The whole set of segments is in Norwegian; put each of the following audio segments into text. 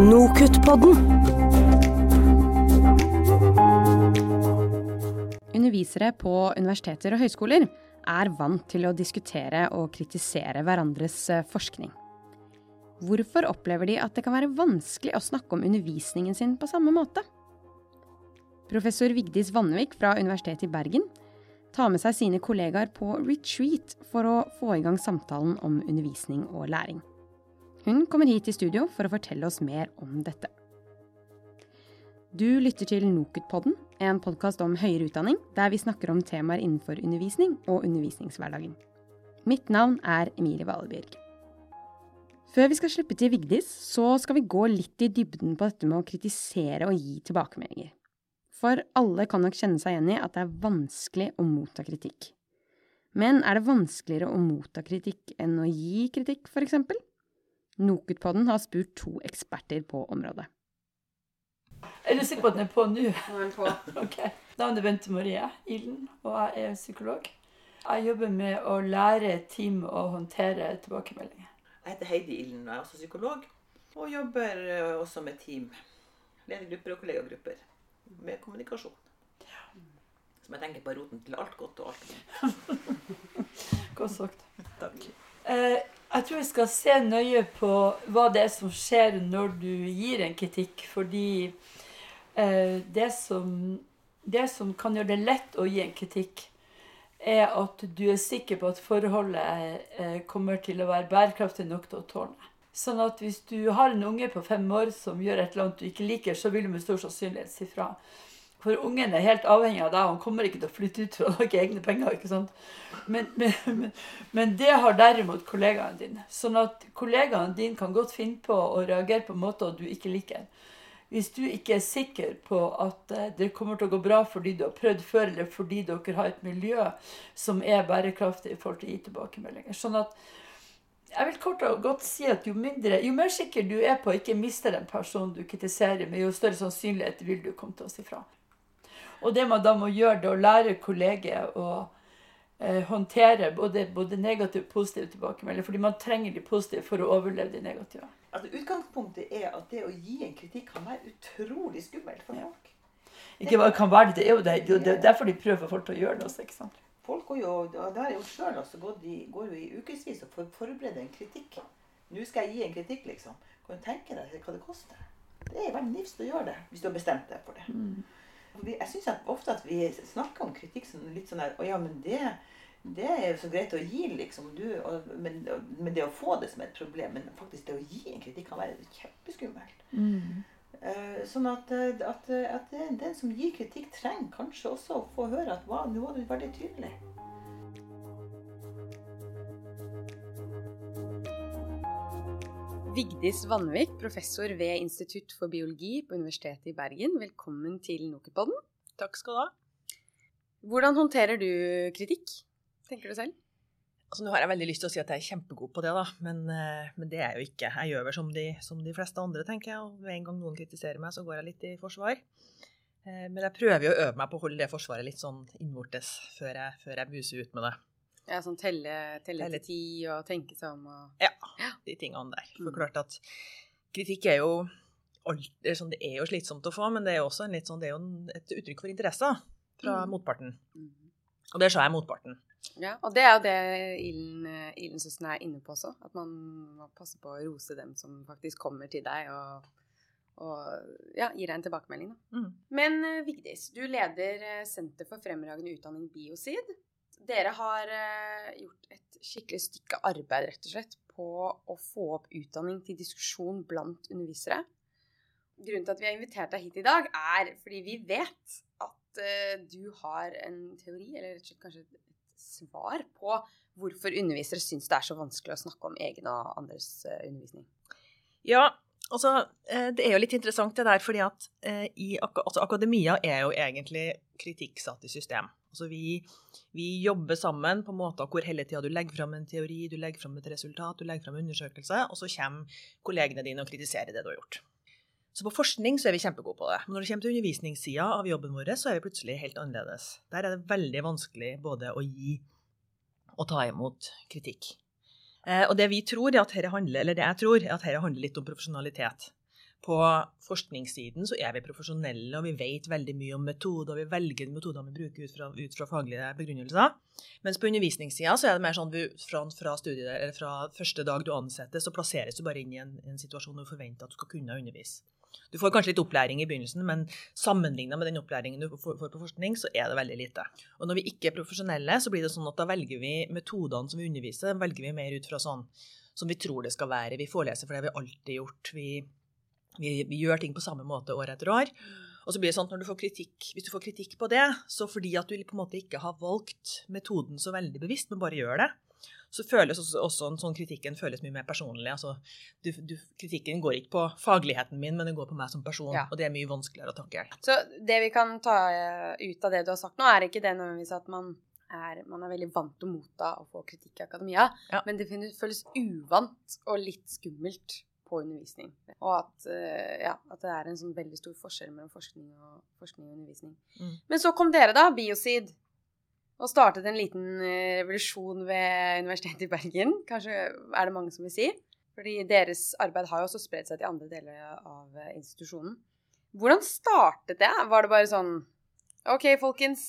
Nokutt-podden. Undervisere på universiteter og høyskoler er vant til å diskutere og kritisere hverandres eh, forskning. Hvorfor opplever de at det kan være vanskelig å snakke om undervisningen sin på samme måte? Professor Vigdis Vannevik fra Universitetet i Bergen tar med seg sine kollegaer på retreat for å få i gang samtalen om undervisning og læring. Hun kommer hit til studio for å fortelle oss mer om dette. Du lytter til NOKUT-podden, en podkast om høyere utdanning der vi snakker om temaer innenfor undervisning og undervisningshverdagen. Mitt navn er Emilie Valebjørg. Før vi skal slippe til Vigdis, så skal vi gå litt i dybden på dette med å kritisere og gi tilbakemeldinger. For alle kan nok kjenne seg igjen i at det er vanskelig å motta kritikk. Men er det vanskeligere å motta kritikk enn å gi kritikk, f.eks.? NOKUT-podden har spurt to eksperter på området. Er du sikker på at den er på nå? Nå er den på. Ok. Navnet er Bente Marie Ilen, og jeg er psykolog. Jeg jobber med å lære team å håndtere tilbakemeldinger. Jeg heter Heidi Ilden og jeg er også psykolog. Og jobber eh, også med team, ledergrupper og kollegagrupper med kommunikasjon. Som jeg tenker på er roten til alt godt og alt vondt. Godt sagt. Takk. Eh, jeg tror vi skal se nøye på hva det er som skjer når du gir en kritikk, fordi eh, det, som, det som kan gjøre det lett å gi en kritikk, er at du er sikker på at forholdet eh, kommer til å være bærekraftig nok til å det. Sånn at hvis du har en unge på fem år som gjør et eller annet du ikke liker, så vil du med stor sannsynlighet si fra. For ungen er helt avhengig av deg. Han kommer ikke til å flytte ut for å lage egne penger. ikke sant? Men, men, men, men det har derimot kollegaene dine. Sånn at kollegaene dine kan godt finne på å reagere på måter du ikke liker. Hvis du ikke er sikker på at eh, det kommer til å gå bra fordi du har prøvd før, eller fordi dere har et miljø som er bærekraftig i forhold til å gi tilbakemeldinger. Sånn at jeg vil kort og godt si at jo, mindre, jo mer sikker du er på å ikke miste den personen du kritiserer, med jo større sannsynlighet vil du komme til å si fra. Og det man da må gjøre, det er å lære kolleger å eh, håndtere både, både negative og positive tilbakemeldinger. Fordi man trenger de positive for å overleve de negative. Altså, utgangspunktet er at det å gi en kritikk kan være utrolig skummelt for Ja. folk. Ikke bare kan være det, det er jo det, det er det er derfor de prøver folk til å gjøre også. ikke sant? Folk går jo, og har jeg gjort sjøl også, gått i, går jo i ukevis og for, forbereder en kritikk. Nå skal jeg gi en kritikk, liksom. Kan du tenke deg hva det koster? Det er veldig nifst å gjøre det, hvis du har bestemt deg for det. Vi- Jeg syns ofte at vi snakker om kritikk som litt sånn der Å ja, men det, det er jo så greit å gi, liksom. Du, og, men, men det å få det som et problem, men faktisk det å gi en kritikk kan være kjempeskummelt. Eh, Sånn at, eh, at, eh, at den den som gir kritikk, trenger kanskje også å få høre at wow, nå var du veldig tydelig. Vigdis Vannvik, professor ved Institutt for biologi på Universitetet i Bergen. Velkommen til NOKUT-podden. Takk skal du ha. Hvordan håndterer du kritikk, tenker du selv? Altså, nå har jeg veldig lyst til å si at jeg er kjempegod på det, da, men, eh, men det er jeg jo ikke. Jeg gjør vel som de, som de fleste andre, tenker jeg. Og med en gang noen kritiserer meg, så går jeg litt i forsvar. Eh, Men jeg prøver jo å øve meg på å holde det forsvaret litt sånn innvortes før jeg, før jeg buser ut med det. Ja, sånn telle, telle Telle- til ti og tenke seg om og Ja, de tingene der. For Mm. klart at kritikk er jo alt, det, er sånn, det er jo slitsomt å få, men det er jo også sånn, det er jo et uttrykk for interesse fra Mm. motparten. Mm. Og det sa jeg motparten. Ja, og det er jo det eh, er inne på også. At man må passe på å rose dem som faktisk kommer til deg og, og ja, gir deg en tilbakemelding. Da. Mm. Men eh, Vigdis, du leder eh, Senter for fremragende utdanning Biosid. Dere har eh, gjort et skikkelig stykke arbeid rett og slett på å få opp utdanning til diskusjon blant undervisere. Grunnen til at vi har invitert deg hit i dag, er fordi vi vet at eh, du har en teori, eller rett og slett kanskje et svar på hvorfor undervisere syns det er så vanskelig å snakke om egen og andres eh, undervisning. Ja, altså det er jo litt interessant det der, fordi at i, altså, akademia er jo egentlig kritikksatt i system. Altså vi, vi jobber sammen på måter hvor hele tida du legger fram en teori, du legger fram et resultat, du legger fram en undersøkelse, og så kommer kollegene dine og kritiserer det du har gjort. Så på forskning så er vi kjempegode på det. Men når det kommer til undervisningssida av jobben vår, så er vi plutselig helt annerledes. Der er det veldig vanskelig både å gi og ta imot kritikk. Eh, og det vi tror er at dette handler, eller det jeg tror, er at dette handler litt om profesjonalitet. På forskningssiden så er vi profesjonelle, og vi vet veldig mye om metoder. og Vi velger metoder vi bruker ut fra, ut fra faglige begrunnelser. Mens på undervisningssida så er det mer sånn at fra, fra, studiet, fra første dag du ansettes, så plasseres du bare inn i en, en situasjon hvor du forventer at du skal kunne undervise. Du får kanskje litt opplæring i begynnelsen, men sammenligna med den opplæringen du får på forskning, så er det veldig lite. Og når vi ikke er profesjonelle, så blir det sånn at da velger vi metodene som vi underviser, velger vi mer ut fra sånn som vi tror det skal være. Vi foreleser for det har vi alltid gjort. Vi vi, vi, gjør ting på samme måte år etter år. Og så blir det sånn at når du får kritikk, Hvis du får kritikk på det, så fordi at du på en måte ikke har valgt metoden så veldig bevisst, men bare gjør det, så føles også, også en sånn kritikken føles mye mer personlig. Altså, du, du, kritikken går ikke på fagligheten min, men den går på meg som person. Ja. Og det er mye vanskeligere å takle. Så det vi kan ta ut av det du har sagt nå, er ikke det nødvendigvis at man er, man er veldig vant til å motta og få kritikk i akademia, ja. men det føles uvant og litt skummelt på undervisning. Og at, uh, ja, at, det er en sånn veldig stor forskjell mellom forskning og, forskning og undervisning. Mm. Men så kom dere, da, Biosid, og startet en liten uh, revolusjon ved Universitetet i Bergen. Kanskje er det mange som vil si. Fordi deres arbeid har jo også spredt seg til andre deler av institusjonen. Hvordan startet det? Var det bare sånn OK, folkens,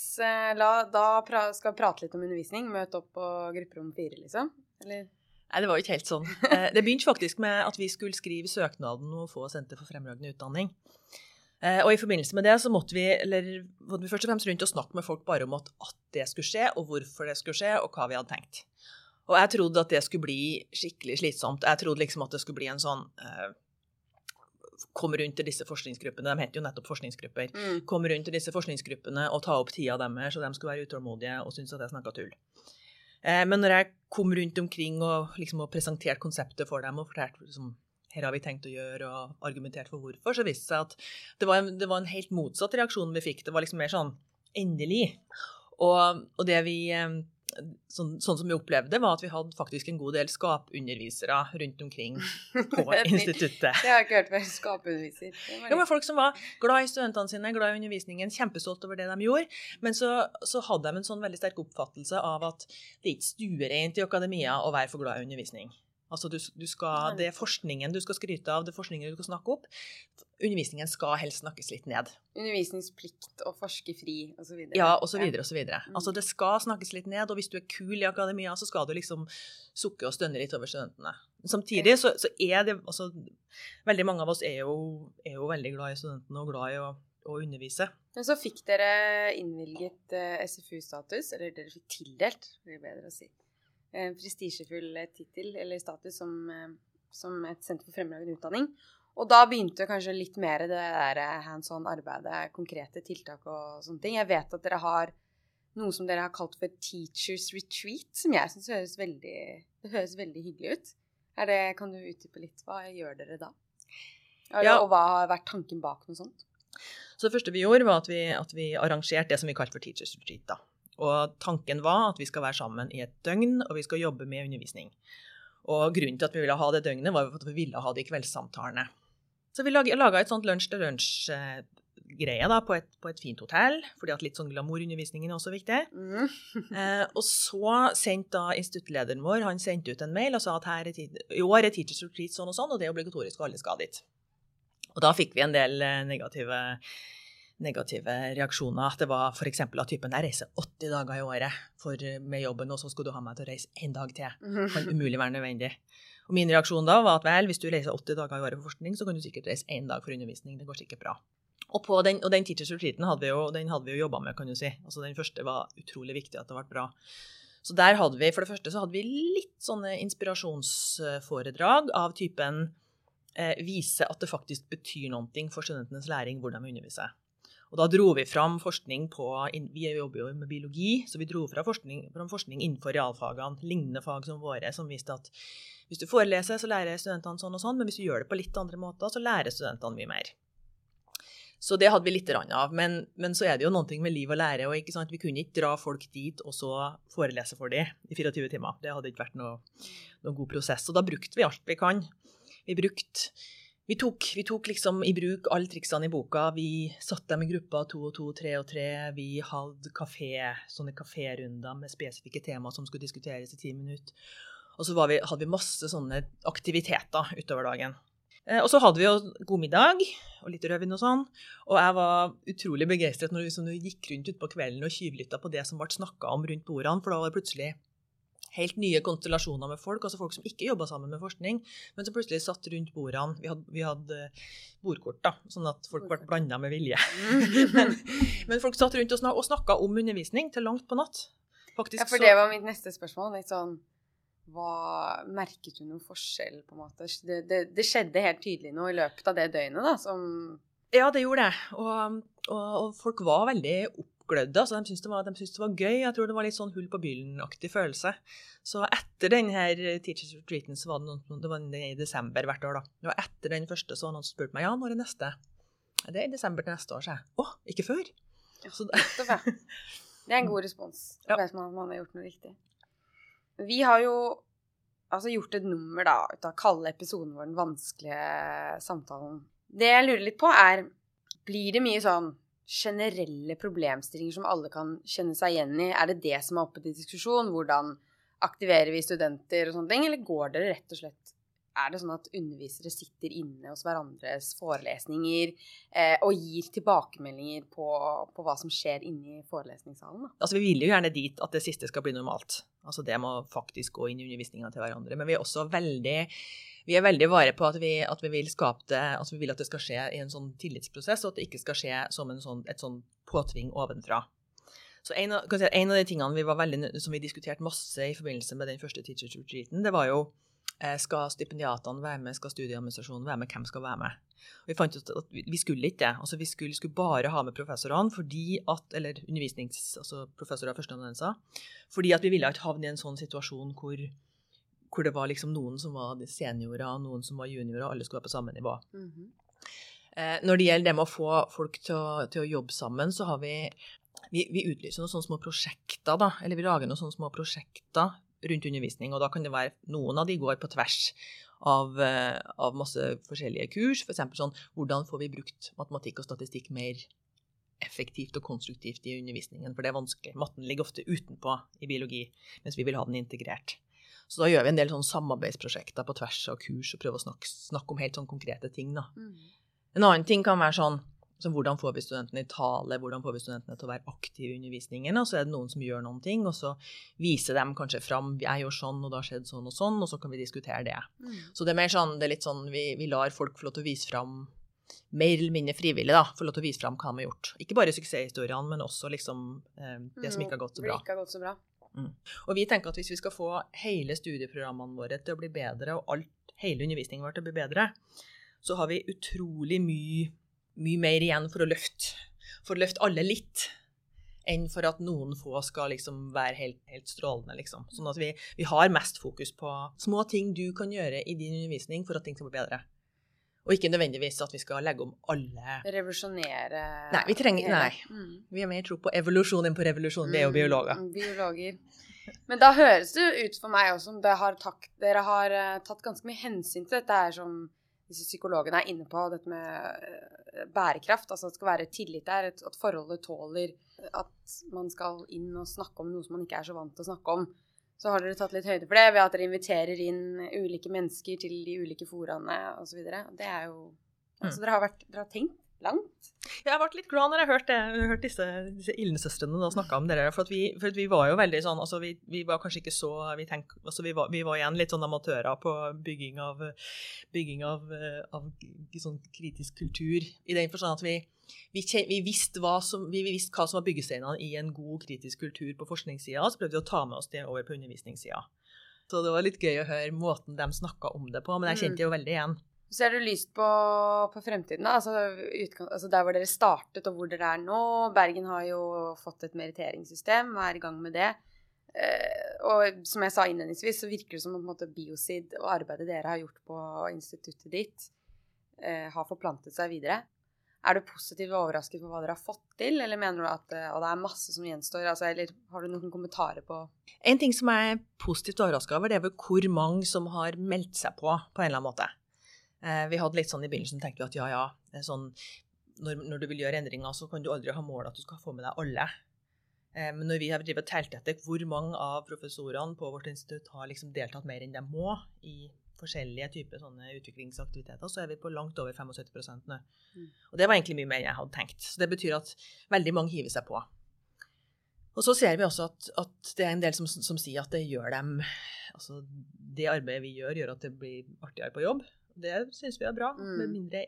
la, da pra skal vi prate litt om undervisning. Møte opp på grupperom fire, liksom? Eller? Nei, det var jo ikke helt sånn. Eh, det begynte faktisk med at vi skulle skrive søknaden og få Senter for fremragende utdanning. Eh, og i forbindelse med det så måtte vi, eller, måtte vi først og fremst rundt og snakke med folk bare om at, at, det skulle skje, og hvorfor det skulle skje, og hva vi hadde tenkt. Og jeg trodde at det skulle bli skikkelig slitsomt. Jeg trodde liksom at det skulle bli en sånn eh, Kom rundt til disse forskningsgruppene, de heter jo nettopp forskningsgrupper. Mm. Kom rundt til disse forskningsgruppene og ta opp tida deres, så de skulle være utålmodige og synes at jeg snakka tull. Eh, men når jeg kom rundt omkring og, liksom, og presenterte konseptet for dem og fortalte liksom, her har vi tenkt å gjøre, og argumentert for hvorfor, så viste det seg at det var, en, det var en helt motsatt reaksjon vi fikk. Det var liksom mer sånn endelig. Og, og det vi eh, sånn, sånn, som vi opplevde, var at vi hadde faktisk en god del skapundervisere rundt omkring på instituttet. Det har jeg ikke hørt før. Skapunderviser. Ja, men folk som var glad i studentene sine, glad i undervisningen, kjempestolt over det de gjorde. Men så, så hadde de en sånn veldig sterk oppfattelse av at det er ikke stuereint i akademia å være for glad i undervisning. Altså du, du skal, Det er forskningen du skal skryte av, det er forskningen du skal snakke opp. Undervisningen skal helst snakkes litt ned. Undervisningsplikt og forske fri osv. Ja, osv. osv. Mm. Altså det skal snakkes litt ned, og hvis du er kul i akademia, så skal du liksom sukke og stønne litt over studentene. Samtidig så, så er det altså, Veldig mange av oss er jo, er jo veldig glad i studentene og glad i å, å undervise. Men så fikk dere innvilget eh, SFU-status, eller dere fikk tildelt, blir bedre å si en prestisjefull tittel eller status som, eh, som, et senter for fremragende utdanning. Og da begynte kanskje litt mer det der hands on-arbeidet, konkrete tiltak og sånne ting. Jeg vet at dere har noe som dere har kalt for Teachers Retreat, som jeg syns høres veldig, høres veldig hyggelig ut. Det, kan du utdype litt? Hva gjør dere da? Ja. Og hva har vært tanken bak noe sånt? Så det første vi gjorde, var at vi, at vi arrangerte det som vi kalte for Teachers Retreat. da. Og tanken var at vi skal være sammen i et døgn, og vi skal jobbe med undervisning. Og grunnen til at vi ville ha det døgnet, var at vi ville ha de kveldssamtalene. Så vi laga et sånt lunsj-til-lunsj-greie på på et, fint hotell, fordi at litt sånn glamourundervisningen er også viktig. Mm. eh, og så sendte da instituttlederen vår han sendte ut en mail og sa at her er i år er Teachers Retreat sånn og sånn, og det er obligatorisk, og alle skal dit. Og da fikk vi en del eh, negative negative reaksjoner. At Det var f.eks. av typen 'jeg reiser 80 dager i året for, med jobben, og så skulle du ha meg til å reise én dag til'. Det kan umulig være nødvendig. Og min reaksjon da var at vel, hvis du reiser 80 dager i året for forskning, så kan du sikkert reise én dag for undervisning. Det går sikkert bra. Og, på den, og den teachers retreaten hadde vi jo, den hadde vi jo jobba med, kan du si. Altså Den første var utrolig viktig at det ble bra. Så der hadde vi, for det første så hadde vi litt sånne inspirasjonsforedrag av typen eh, vise at det faktisk betyr noe for studentenes læring hvordan vi underviser. Og da dro vi fram forskning på Vi jobber jo med biologi, så vi dro fram forskning, fram forskning innenfor realfagene, lignende fag som våre, som viste at hvis du foreleser, så lærer studentene sånn og sånn, men hvis du gjør det på litt andre måter, så lærer studentene mye mer. Så det hadde vi litt av. Men, men, så er det jo noe med liv og lære. og ikke sant, Vi kunne ikke dra folk dit og så forelese for dem i 24 timer. Det hadde ikke vært noen noe god prosess. Og da brukte vi alt vi kan. Vi brukte vi tok, vi tok, liksom i bruk alle triksene i boka. Vi satte dem i grupper to og to, tre og tre. Vi hadde kafé, sånne kaférunder med spesifikke temaer som skulle diskuteres i ti minutter. Og så vi, hadde vi masse sånne aktiviteter utover dagen. Eh, og så hadde vi jo god middag og litt rødvin og sånn. Og jeg var utrolig begeistret når vi liksom, gikk rundt utpå kvelden og tyvlytta på det som ble snakka om rundt bordene, for da var det plutselig helt nye konstellasjoner med folk, altså folk som ikke jobba sammen med forskning, men som plutselig satt rundt bordene. Vi hadde, vi hadde eh, bordkort, da, sånn at folk ble blanda med vilje. men, men, folk satt rundt og snakka om undervisning til langt på natt. Faktisk, ja, for det var mitt neste spørsmål. litt sånn hva, merket du noen forskjell, på en måte? Det, det, det, skjedde helt tydelig noe i løpet av det døgnet, da, som Ja, det gjorde det. Og, og, og folk var veldig oppglødde. Altså, de syntes det, var, de syntes det var gøy. Jeg tror det var litt sånn hull på byllen-aktig følelse. Så etter den her Teachers Retreaten, så var det, noen, det var i desember hvert år, da. Var etter den første så var noen som spurte meg ja, når er neste? Det er i desember til neste år, sa jeg. Å, ikke før? Ja, så, det er en god respons. Ja. vet man at man har gjort noe riktig. Vi har jo altså gjort et nummer da, ut av å kalle episoden vår den vanskelige samtalen. Det jeg lurer litt på, er Blir det mye sånn generelle problemstillinger som alle kan kjenne seg igjen i? Er det det som er oppe til diskusjon? Hvordan aktiverer vi studenter og sånne ting? Eller går dere rett og slett er det sånn at undervisere sitter inne hos hverandres forelesninger eh, og gir tilbakemeldinger på, på, hva som skjer inne i forelesningssalen? Da? Altså, vi vil jo gjerne dit at det siste skal bli normalt. Altså, det må faktisk gå inn i undervisninga til hverandre. Men vi er også veldig vi er veldig vare på at vi, at vi, vil skape det, altså vi vil at det skal skje i en sånn tillitsprosess, og at det ikke skal skje som sånn, et sånn påtving ovenfra. Så en av, si, en av, de tingene vi, veldig, som vi diskuterte masse i forbindelse med den første teachers retreaten, det var jo skal stipendiatene være med? Skal studieadministrasjonen være med? Hvem skal være med? Og vi fant ut at vi skulle ikke det. Altså, vi skulle, skulle, bare ha med professorene fordi at, eller undervisnings, altså professorer førsteamanuenser, fordi at vi ville ikke havne i en sånn situasjon hvor, hvor, det var liksom noen som var seniorer, noen som var juniorer, og alle skulle være på samme nivå. Mm -hmm. eh, når det gjelder det med å få folk til å, til å jobbe sammen, så har vi vi, vi utlyser noen sånne små prosjekter, da, eller vi lager noen sånne små prosjekter rundt undervisning. Og da kan det være noen av de går på tvers av, eh, av masse forskjellige kurs. F.eks. For sånn hvordan får vi brukt matematikk og statistikk mer effektivt og konstruktivt i undervisningen, for det er vanskelig. Matten ligger ofte utenpå i biologi, mens vi vil ha den integrert. Så da gjør vi en del sånn samarbeidsprosjekter på tvers av kurs og prøver å snakke, snakke om helt sånn konkrete ting. Da. Mm. En annen ting kan være sånn så hvordan får vi studentene i tale, hvordan får vi studentene til å være aktive i undervisningen? Og så er det noen som gjør noen ting, og så viser dem kanskje fram jeg gjør sånn, og det har skjedd sånn og sånn, og så kan vi diskutere det. Mm. Så det er mer sånn, det er litt sånn vi, vi, lar folk få lov til å vise fram mer eller mindre frivillig, da, få lov til å vise fram hva de har gjort. Ikke bare suksesshistoriene, men også liksom eh, det som mm, ikke har gått så bra. Ikke har gått så bra. Mm. Og vi tenker at hvis vi skal få hele studieprogrammene våre til å bli bedre, og alt, hele undervisningen vår til å bli bedre, så har vi utrolig mye mye mer igjen for å løfte, for å løfte alle litt, enn for at noen få skal liksom være helt, helt strålende, liksom. Sånn at vi, vi, har mest fokus på små ting du kan gjøre i din undervisning for at ting skal bli bedre. Og ikke nødvendigvis at vi skal legge om alle Revolusjonere Nei, vi trenger Nei. Mm. Vi har mer tro på evolusjon enn på revolusjon. Vi er jo mm, biologer. biologer. Men da høres det ut for meg også som dere har, uh, tatt ganske mye hensyn til dette her som disse psykologene er inne på, dette med eh, bærekraft. Altså at det skal være tillit der, at forholdet tåler at man skal inn og snakke om noe som man ikke er så vant til å snakke om. Så har dere tatt litt høyde for det ved at dere inviterer inn ulike mennesker til de ulike foraene osv. Det er jo Altså mm. dere har, vært, dere har tenkt langt. Jeg vært litt glad når jeg har hørt, hørt disse, disse Ilden-søstrene snakke om det. For, vi, for vi var jo veldig sånn altså vi, vi, var kanskje ikke så Vi, tenk, altså vi, var, vi var, igjen litt sånn amatører på bygging av, bygging av, av sånn kritisk kultur. I den forstand at vi, vi, visste hva som, vi visste hva som var byggesteinene i en god kritisk kultur på forskningssida, så prøvde vi å ta med oss det over på undervisningssida. Så det var litt gøy å høre måten de snakka om det på, men jeg kjente jo veldig igjen. Ser du lyst på, på fremtiden, da? Altså, altså, der hvor dere startet, og hvor dere er nå. Bergen har jo fått et meritteringssystem og er i gang med det. Eh, og som jeg sa innledningsvis, så virker det som om Biosid og arbeidet dere har gjort på instituttet ditt, eh, har forplantet seg videre. Er du positivt overrasket på hva dere har fått til, eller mener du at eh, det er masse som gjenstår? Altså, eller har du noen kommentarer på En ting som er positivt overraska over, det er hvor mange som har meldt seg på, på en eller annen måte. Eh, vi hadde litt sånn i begynnelsen tenkte vi at ja, ja, sånn, når, når, du vil gjøre endringer, så kan du aldri ha mål at du skal få med deg alle. Eh, men når vi har telt etter hvor mange av professorene på vårt institutt har liksom deltatt mer enn de må i forskjellige typer sånne utviklingsaktiviteter, så er vi på langt over 75 nå. Mm. Og det var egentlig mye mer enn jeg hadde tenkt. Så det betyr at veldig mange hiver seg på. Og så ser vi også at, at det er en del som, som, sier at det gjør dem Altså det arbeidet vi gjør, gjør at det blir artigere på jobb. Det syns vi er bra. Mm. Mindre,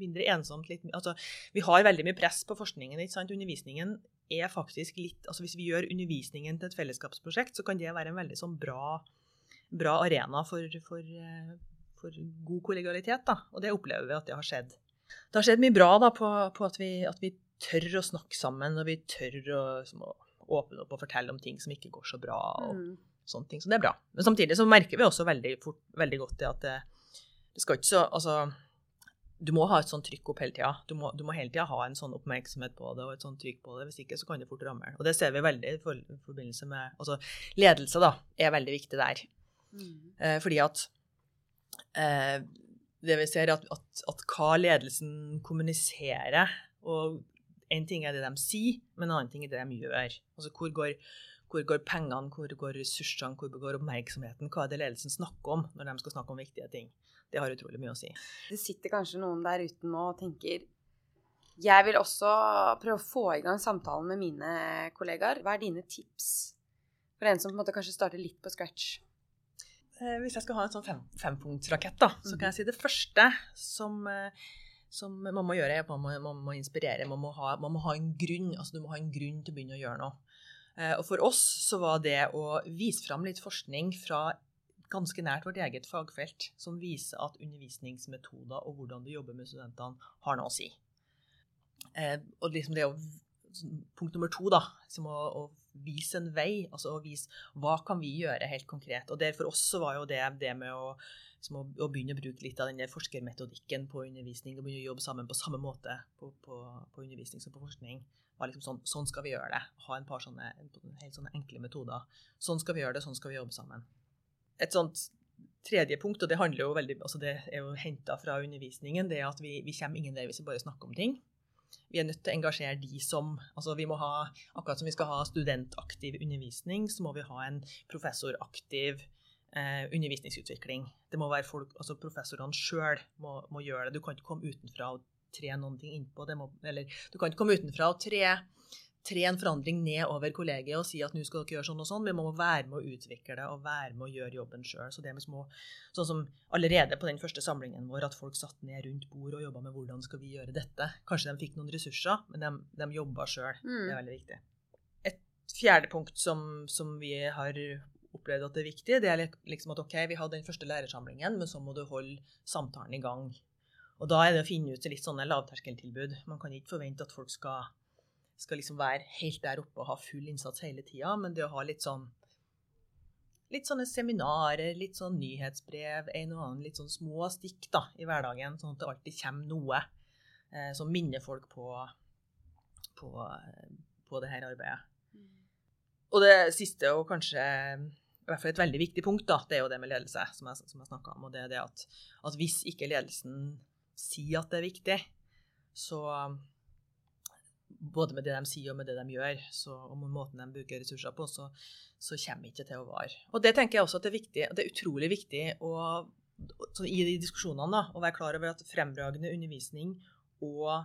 mindre ensomt. Litt, altså, vi har veldig mye press på forskningen. ikke sant? Undervisningen er faktisk litt altså Hvis vi gjør undervisningen til et fellesskapsprosjekt, så kan det være en veldig sånn bra, bra arena for, for, eh, for, god kollegialitet. da, Og det opplever vi at det har skjedd. Det har skjedd mye bra da på, på at, vi, at, vi, tør å snakke sammen, og vi tør å, som, å åpne opp og fortelle om ting som ikke går så bra. og Mm. sånne ting, Så det er bra. Men samtidig så merker vi også veldig, fort, veldig godt det at det, det skal ikke så Altså, du må ha et sånt trykk opp hele tida. Du, du må hele tida ha en sånn oppmerksomhet på det og et sånt trykk på det. Hvis ikke så kan det fort ramme. Og det ser vi veldig i forbindelse med Altså, ledelse, da, er veldig viktig der. Mm. Eh, fordi at eh, det vi ser, er at, at, at hva ledelsen kommuniserer og En ting er det de sier, men en annen ting er det de gjør. Altså hvor går, hvor går pengene, hvor går ressursene, hvor går oppmerksomheten? Hva er det ledelsen snakker om når de skal snakke om viktige ting? Det har utrolig mye å si. Det sitter kanskje noen der ute nå og tenker Jeg vil også prøve å få i gang samtalen med mine kollegaer. Hva er dine tips for en som på en måte kanskje starter litt på scratch? Eh, Hvis jeg skal ha en sånn fem, fempunktsrakett, da, så kan jeg si det første som, eh, som man må gjøre, er at man må, man må inspirere. Man må, ha, man må ha en grunn. Altså, du må ha en grunn til å begynne å gjøre noe. Eh, Og for oss så var det å vise fram litt forskning fra ganske nært vårt eget fagfelt, som viser at undervisningsmetoder og hvordan du jobber med studentene, har noe å si. Eh, og liksom det å Punkt nummer to, da, som å, å vise en vei. Altså å vise hva kan vi gjøre helt konkret. Og det for oss var jo det det med å, å, å begynne å bruke litt av den der forskermetodikken på undervisning, og begynne å jobbe sammen på samme måte på, på, på undervisning som på forskning. var liksom sånn, sånn skal vi gjøre det. Ha en par sånne, helt sånne enkle metoder. Sånn skal vi gjøre det, sånn skal vi jobbe sammen. Et sånt tredje punkt, og det handler jo veldig, altså det er jo henta fra undervisningen, det er at vi, vi kommer ingen vei hvis vi bare snakker om ting. Vi er nødt til å engasjere de som altså vi må ha, Akkurat som vi skal ha studentaktiv undervisning, så må vi ha en professoraktiv eh, undervisningsutvikling. Det må være folk, altså Professorene sjøl må, må gjøre det. Du kan ikke komme utenfra og tre noen ting innpå. Det må, eller du kan ikke komme utenfra og tre, tre en forandring ned over kollegiet og si at nå skal dere gjøre sånn og sånn. Vi må være med å utvikle det og være med å gjøre jobben sjøl. Så det med små, sånn som allerede på den første samlingen vår, at folk satt ned rundt bord og jobba med hvordan skal vi gjøre dette. Kanskje de fikk noen ressurser, men de, de jobba sjøl. Mm. Det er veldig viktig. Et fjerde punkt som, som vi har opplevd at det er viktig, det er liksom at OK, vi hadde den første lærersamlingen, men så må du holde samtalen i gang. Og da er det å finne ut litt sånne lavterskeltilbud. Man kan ikke forvente at folk skal, skal liksom være helt der oppe og ha full innsats hele tida, men det å ha litt sånn Litt sånne seminarer, litt sånn nyhetsbrev, en og annen litt sånn små stikk da, i hverdagen, sånn at det alltid kommer noe eh, som minner folk på, på, på det her arbeidet. Og det siste, og kanskje i hvert fall et veldig viktig punkt, da, det er jo det med ledelse, som jeg, som jeg snakka om. Og det er det at, at hvis ikke ledelsen sier at det er viktig, så både med det de sier og med det de gjør, så, og med måten de bruker ressurser på, så, så kommer ikke til å vare. Og det tenker jeg også at det er viktig, det er utrolig viktig å, så i de diskusjonene da, å være klar over at fremragende undervisning og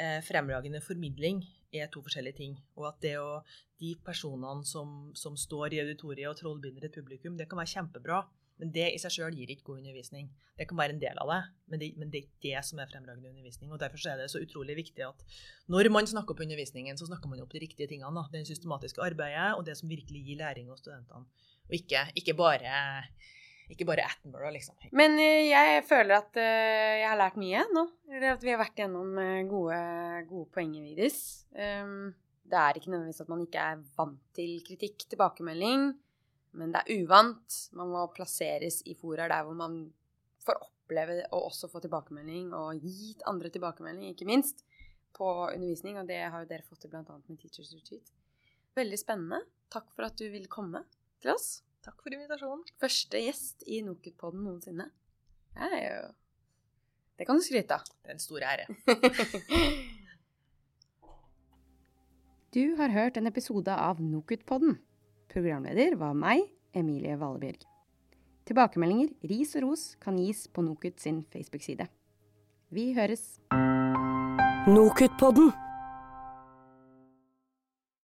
eh, fremragende formidling er to forskjellige ting. Og at det å, de personene som, som står i auditoriet og trollbinder et publikum, det kan være kjempebra. Men det i seg sjøl gir ikke god undervisning. Det kan være en del av det, men det, men det er ikke det som er fremragende undervisning. og Derfor er det så utrolig viktig at når man snakker opp undervisningen, så snakker man opp de riktige tingene. Det systematiske arbeidet og det som virkelig gir læring hos studentene. Og ikke, ikke bare ikke bare Attenborough, liksom. Men eh, jeg føler at eh, jeg har lært mye nå. At vi har vært gjennom eh, gode, gode poenger, Vidis. Um, det er ikke nødvendigvis at man ikke er vant til kritikk, tilbakemelding. Men det er uvant. Man må plasseres i fora der hvor man får oppleve og også få tilbakemelding, og gitt andre tilbakemelding, ikke minst, på undervisning. Og det har jo dere fått til bl.a. med Teachers Retreat. Veldig spennende. Takk for at du ville komme til oss. Takk for invitasjonen. Første gjest i Nokutpodden noensinne. Det er jo Det kan du skryte av. Det er en stor ære. Du har hørt en episode av Nokutpodden. Programleder var meg, Emilie Vallebjørg. Tilbakemeldinger, ris og ros kan gis på NOKUT sin Facebook-side. Vi høres! Nokutpodden.